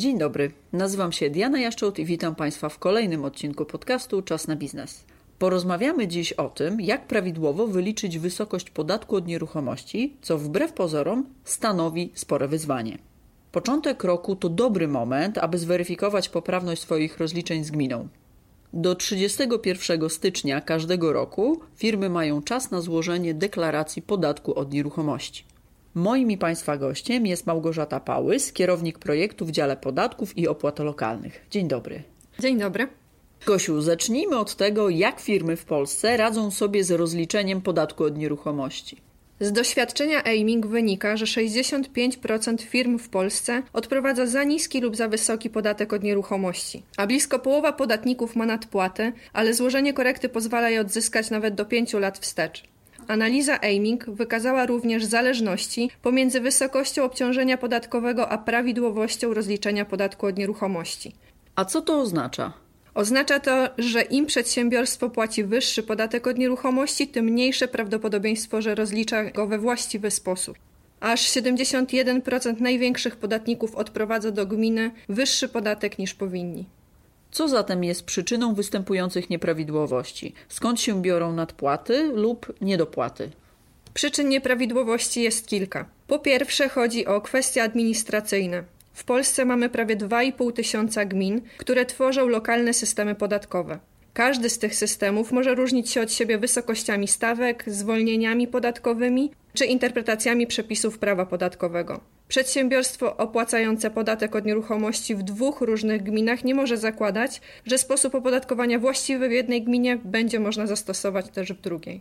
Dzień dobry, nazywam się Diana Jaszczot i witam Państwa w kolejnym odcinku podcastu Czas na biznes. Porozmawiamy dziś o tym, jak prawidłowo wyliczyć wysokość podatku od nieruchomości, co wbrew pozorom stanowi spore wyzwanie. Początek roku to dobry moment, aby zweryfikować poprawność swoich rozliczeń z gminą. Do 31 stycznia każdego roku firmy mają czas na złożenie deklaracji podatku od nieruchomości. Moim i Państwa gościem jest Małgorzata Pałys, kierownik projektu w dziale podatków i opłat lokalnych. Dzień dobry. Dzień dobry. Gosiu, zacznijmy od tego, jak firmy w Polsce radzą sobie z rozliczeniem podatku od nieruchomości. Z doświadczenia Aiming wynika, że 65% firm w Polsce odprowadza za niski lub za wysoki podatek od nieruchomości, a blisko połowa podatników ma nadpłatę, ale złożenie korekty pozwala je odzyskać nawet do 5 lat wstecz. Analiza Aiming wykazała również zależności pomiędzy wysokością obciążenia podatkowego a prawidłowością rozliczenia podatku od nieruchomości. A co to oznacza? Oznacza to, że im przedsiębiorstwo płaci wyższy podatek od nieruchomości, tym mniejsze prawdopodobieństwo, że rozlicza go we właściwy sposób. Aż 71% największych podatników odprowadza do gminy wyższy podatek niż powinni. Co zatem jest przyczyną występujących nieprawidłowości? Skąd się biorą nadpłaty lub niedopłaty? Przyczyn nieprawidłowości jest kilka. Po pierwsze, chodzi o kwestie administracyjne. W Polsce mamy prawie 2,5 tysiąca gmin, które tworzą lokalne systemy podatkowe. Każdy z tych systemów może różnić się od siebie wysokościami stawek, zwolnieniami podatkowymi czy interpretacjami przepisów prawa podatkowego. Przedsiębiorstwo opłacające podatek od nieruchomości w dwóch różnych gminach nie może zakładać, że sposób opodatkowania właściwy w jednej gminie będzie można zastosować też w drugiej.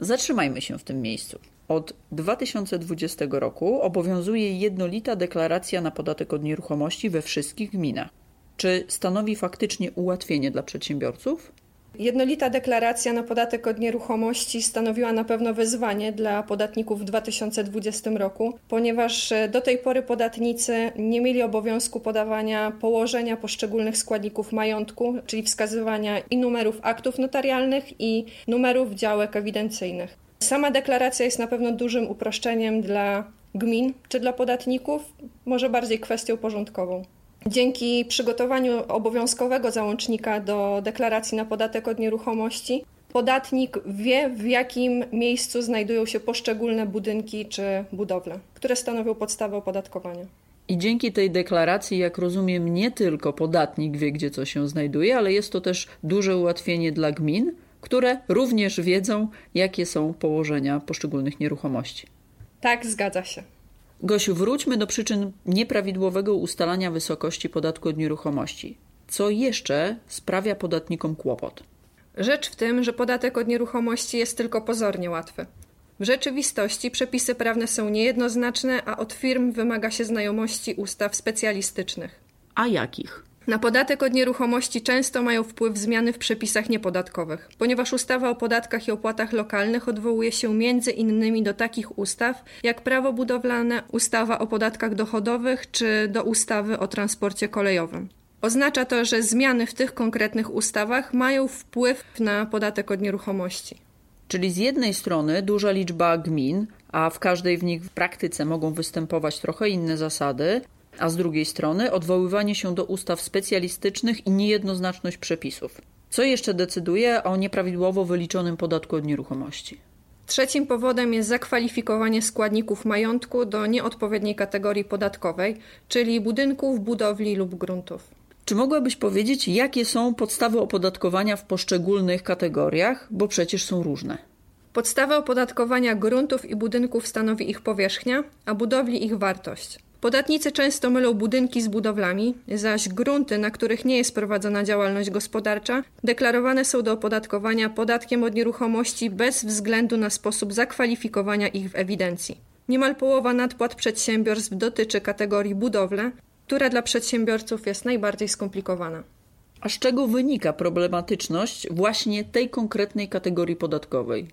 Zatrzymajmy się w tym miejscu. Od 2020 roku obowiązuje jednolita deklaracja na podatek od nieruchomości we wszystkich gminach. Czy stanowi faktycznie ułatwienie dla przedsiębiorców? Jednolita deklaracja na podatek od nieruchomości stanowiła na pewno wyzwanie dla podatników w 2020 roku, ponieważ e, do tej pory podatnicy nie mieli obowiązku podawania położenia poszczególnych składników majątku, czyli wskazywania i numerów aktów notarialnych i numerów działek ewidencyjnych. Sama deklaracja jest na pewno dużym uproszczeniem dla gmin czy dla podatników, może bardziej kwestią porządkową. Dzięki przygotowaniu obowiązkowego załącznika do deklaracji na podatek od nieruchomości, podatnik wie, w jakim miejscu znajdują się poszczególne budynki czy budowle, które stanowią podstawę opodatkowania. I dzięki tej deklaracji, jak rozumiem, nie tylko podatnik wie, gdzie co się znajduje, ale jest to też duże ułatwienie dla gmin, które również wiedzą, jakie są położenia poszczególnych nieruchomości. Tak, zgadza się. Gosiu, wróćmy do przyczyn nieprawidłowego ustalania wysokości podatku od nieruchomości. Co jeszcze sprawia podatnikom kłopot? Rzecz w tym, że podatek od nieruchomości jest tylko pozornie łatwy. W rzeczywistości przepisy prawne są niejednoznaczne, a od firm wymaga się znajomości ustaw specjalistycznych. A jakich? Na podatek od nieruchomości często mają wpływ zmiany w przepisach niepodatkowych, ponieważ ustawa o podatkach i opłatach lokalnych odwołuje się między innymi do takich ustaw jak prawo budowlane, ustawa o podatkach dochodowych czy do ustawy o transporcie kolejowym. Oznacza to, że zmiany w tych konkretnych ustawach mają wpływ na podatek od nieruchomości. Czyli z jednej strony duża liczba gmin, a w każdej w nich w praktyce mogą występować trochę inne zasady, a z drugiej strony odwoływanie się do ustaw specjalistycznych i niejednoznaczność przepisów. Co jeszcze decyduje o nieprawidłowo wyliczonym podatku od nieruchomości? Trzecim powodem jest zakwalifikowanie składników majątku do nieodpowiedniej kategorii podatkowej, czyli budynków, budowli lub gruntów. Czy mogłabyś powiedzieć, jakie są podstawy opodatkowania w poszczególnych kategoriach, bo przecież są różne? Podstawę opodatkowania gruntów i budynków stanowi ich powierzchnia, a budowli ich wartość. Podatnicy często mylą budynki z budowlami, zaś grunty, na których nie jest prowadzona działalność gospodarcza, deklarowane są do opodatkowania podatkiem od nieruchomości bez względu na sposób zakwalifikowania ich w ewidencji. Niemal połowa nadpłat przedsiębiorstw dotyczy kategorii budowle, która dla przedsiębiorców jest najbardziej skomplikowana. A z czego wynika problematyczność właśnie tej konkretnej kategorii podatkowej?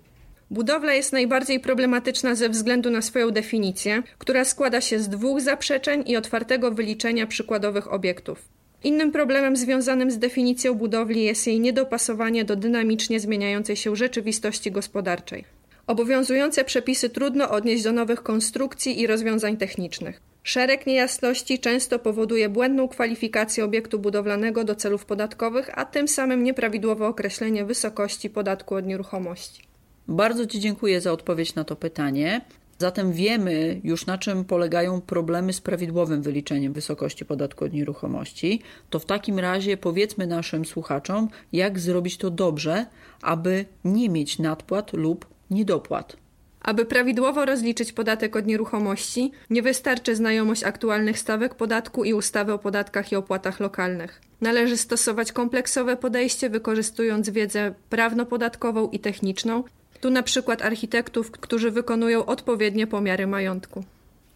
Budowla jest najbardziej problematyczna ze względu na swoją definicję, która składa się z dwóch zaprzeczeń i otwartego wyliczenia przykładowych obiektów. Innym problemem związanym z definicją budowli jest jej niedopasowanie do dynamicznie zmieniającej się rzeczywistości gospodarczej. Obowiązujące przepisy trudno odnieść do nowych konstrukcji i rozwiązań technicznych. Szereg niejasności często powoduje błędną kwalifikację obiektu budowlanego do celów podatkowych, a tym samym nieprawidłowe określenie wysokości podatku od nieruchomości. Bardzo Ci dziękuję za odpowiedź na to pytanie. Zatem wiemy już na czym polegają problemy z prawidłowym wyliczeniem wysokości podatku od nieruchomości. To w takim razie powiedzmy naszym słuchaczom, jak zrobić to dobrze, aby nie mieć nadpłat lub niedopłat. Aby prawidłowo rozliczyć podatek od nieruchomości, nie wystarczy znajomość aktualnych stawek podatku i ustawy o podatkach i opłatach lokalnych. Należy stosować kompleksowe podejście, wykorzystując wiedzę prawno-podatkową i techniczną, tu na przykład architektów, którzy wykonują odpowiednie pomiary majątku.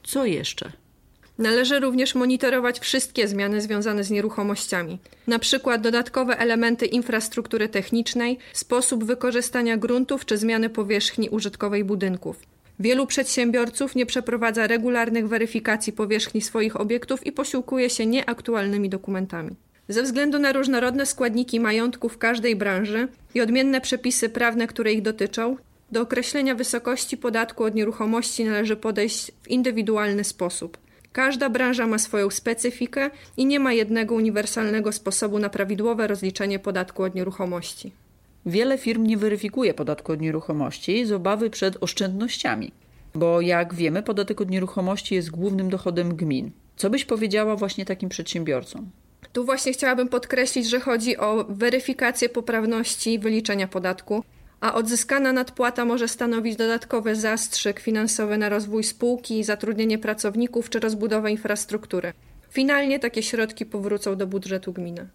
Co jeszcze? Należy również monitorować wszystkie zmiany związane z nieruchomościami, na przykład dodatkowe elementy infrastruktury technicznej, sposób wykorzystania gruntów czy zmiany powierzchni użytkowej budynków. Wielu przedsiębiorców nie przeprowadza regularnych weryfikacji powierzchni swoich obiektów i posiłkuje się nieaktualnymi dokumentami. Ze względu na różnorodne składniki majątku w każdej branży i odmienne przepisy prawne, które ich dotyczą, do określenia wysokości podatku od nieruchomości należy podejść w indywidualny sposób. Każda branża ma swoją specyfikę i nie ma jednego uniwersalnego sposobu na prawidłowe rozliczenie podatku od nieruchomości. Wiele firm nie weryfikuje podatku od nieruchomości z obawy przed oszczędnościami, bo jak wiemy, podatek od nieruchomości jest głównym dochodem gmin. Co byś powiedziała właśnie takim przedsiębiorcom? Tu właśnie chciałabym podkreślić, że chodzi o weryfikację poprawności wyliczenia podatku, a odzyskana nadpłata może stanowić dodatkowy zastrzyk finansowy na rozwój spółki, zatrudnienie pracowników czy rozbudowę infrastruktury. Finalnie takie środki powrócą do budżetu gminy.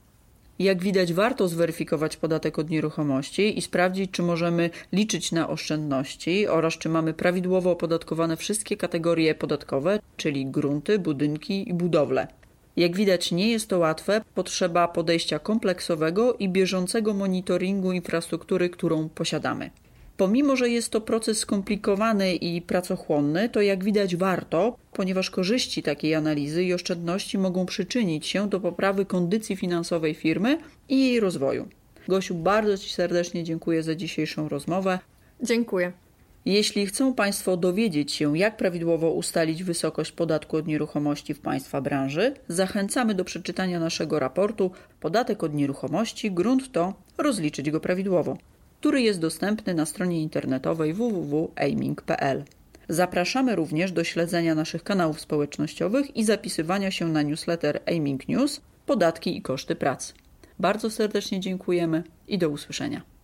Jak widać, warto zweryfikować podatek od nieruchomości i sprawdzić, czy możemy liczyć na oszczędności oraz czy mamy prawidłowo opodatkowane wszystkie kategorie podatkowe, czyli grunty, budynki i budowle. Jak widać, nie jest to łatwe, potrzeba podejścia kompleksowego i bieżącego monitoringu infrastruktury, którą posiadamy. Pomimo, że jest to proces skomplikowany i pracochłonny, to jak widać warto, ponieważ korzyści takiej analizy i oszczędności mogą przyczynić się do poprawy kondycji finansowej firmy i jej rozwoju. Gosiu, bardzo Ci serdecznie dziękuję za dzisiejszą rozmowę. Dziękuję. Jeśli chcą Państwo dowiedzieć się, jak prawidłowo ustalić wysokość podatku od nieruchomości w Państwa branży, zachęcamy do przeczytania naszego raportu Podatek od nieruchomości grunt to rozliczyć go prawidłowo, który jest dostępny na stronie internetowej www.aiming.pl. Zapraszamy również do śledzenia naszych kanałów społecznościowych i zapisywania się na newsletter Aiming News Podatki i koszty pracy. Bardzo serdecznie dziękujemy i do usłyszenia.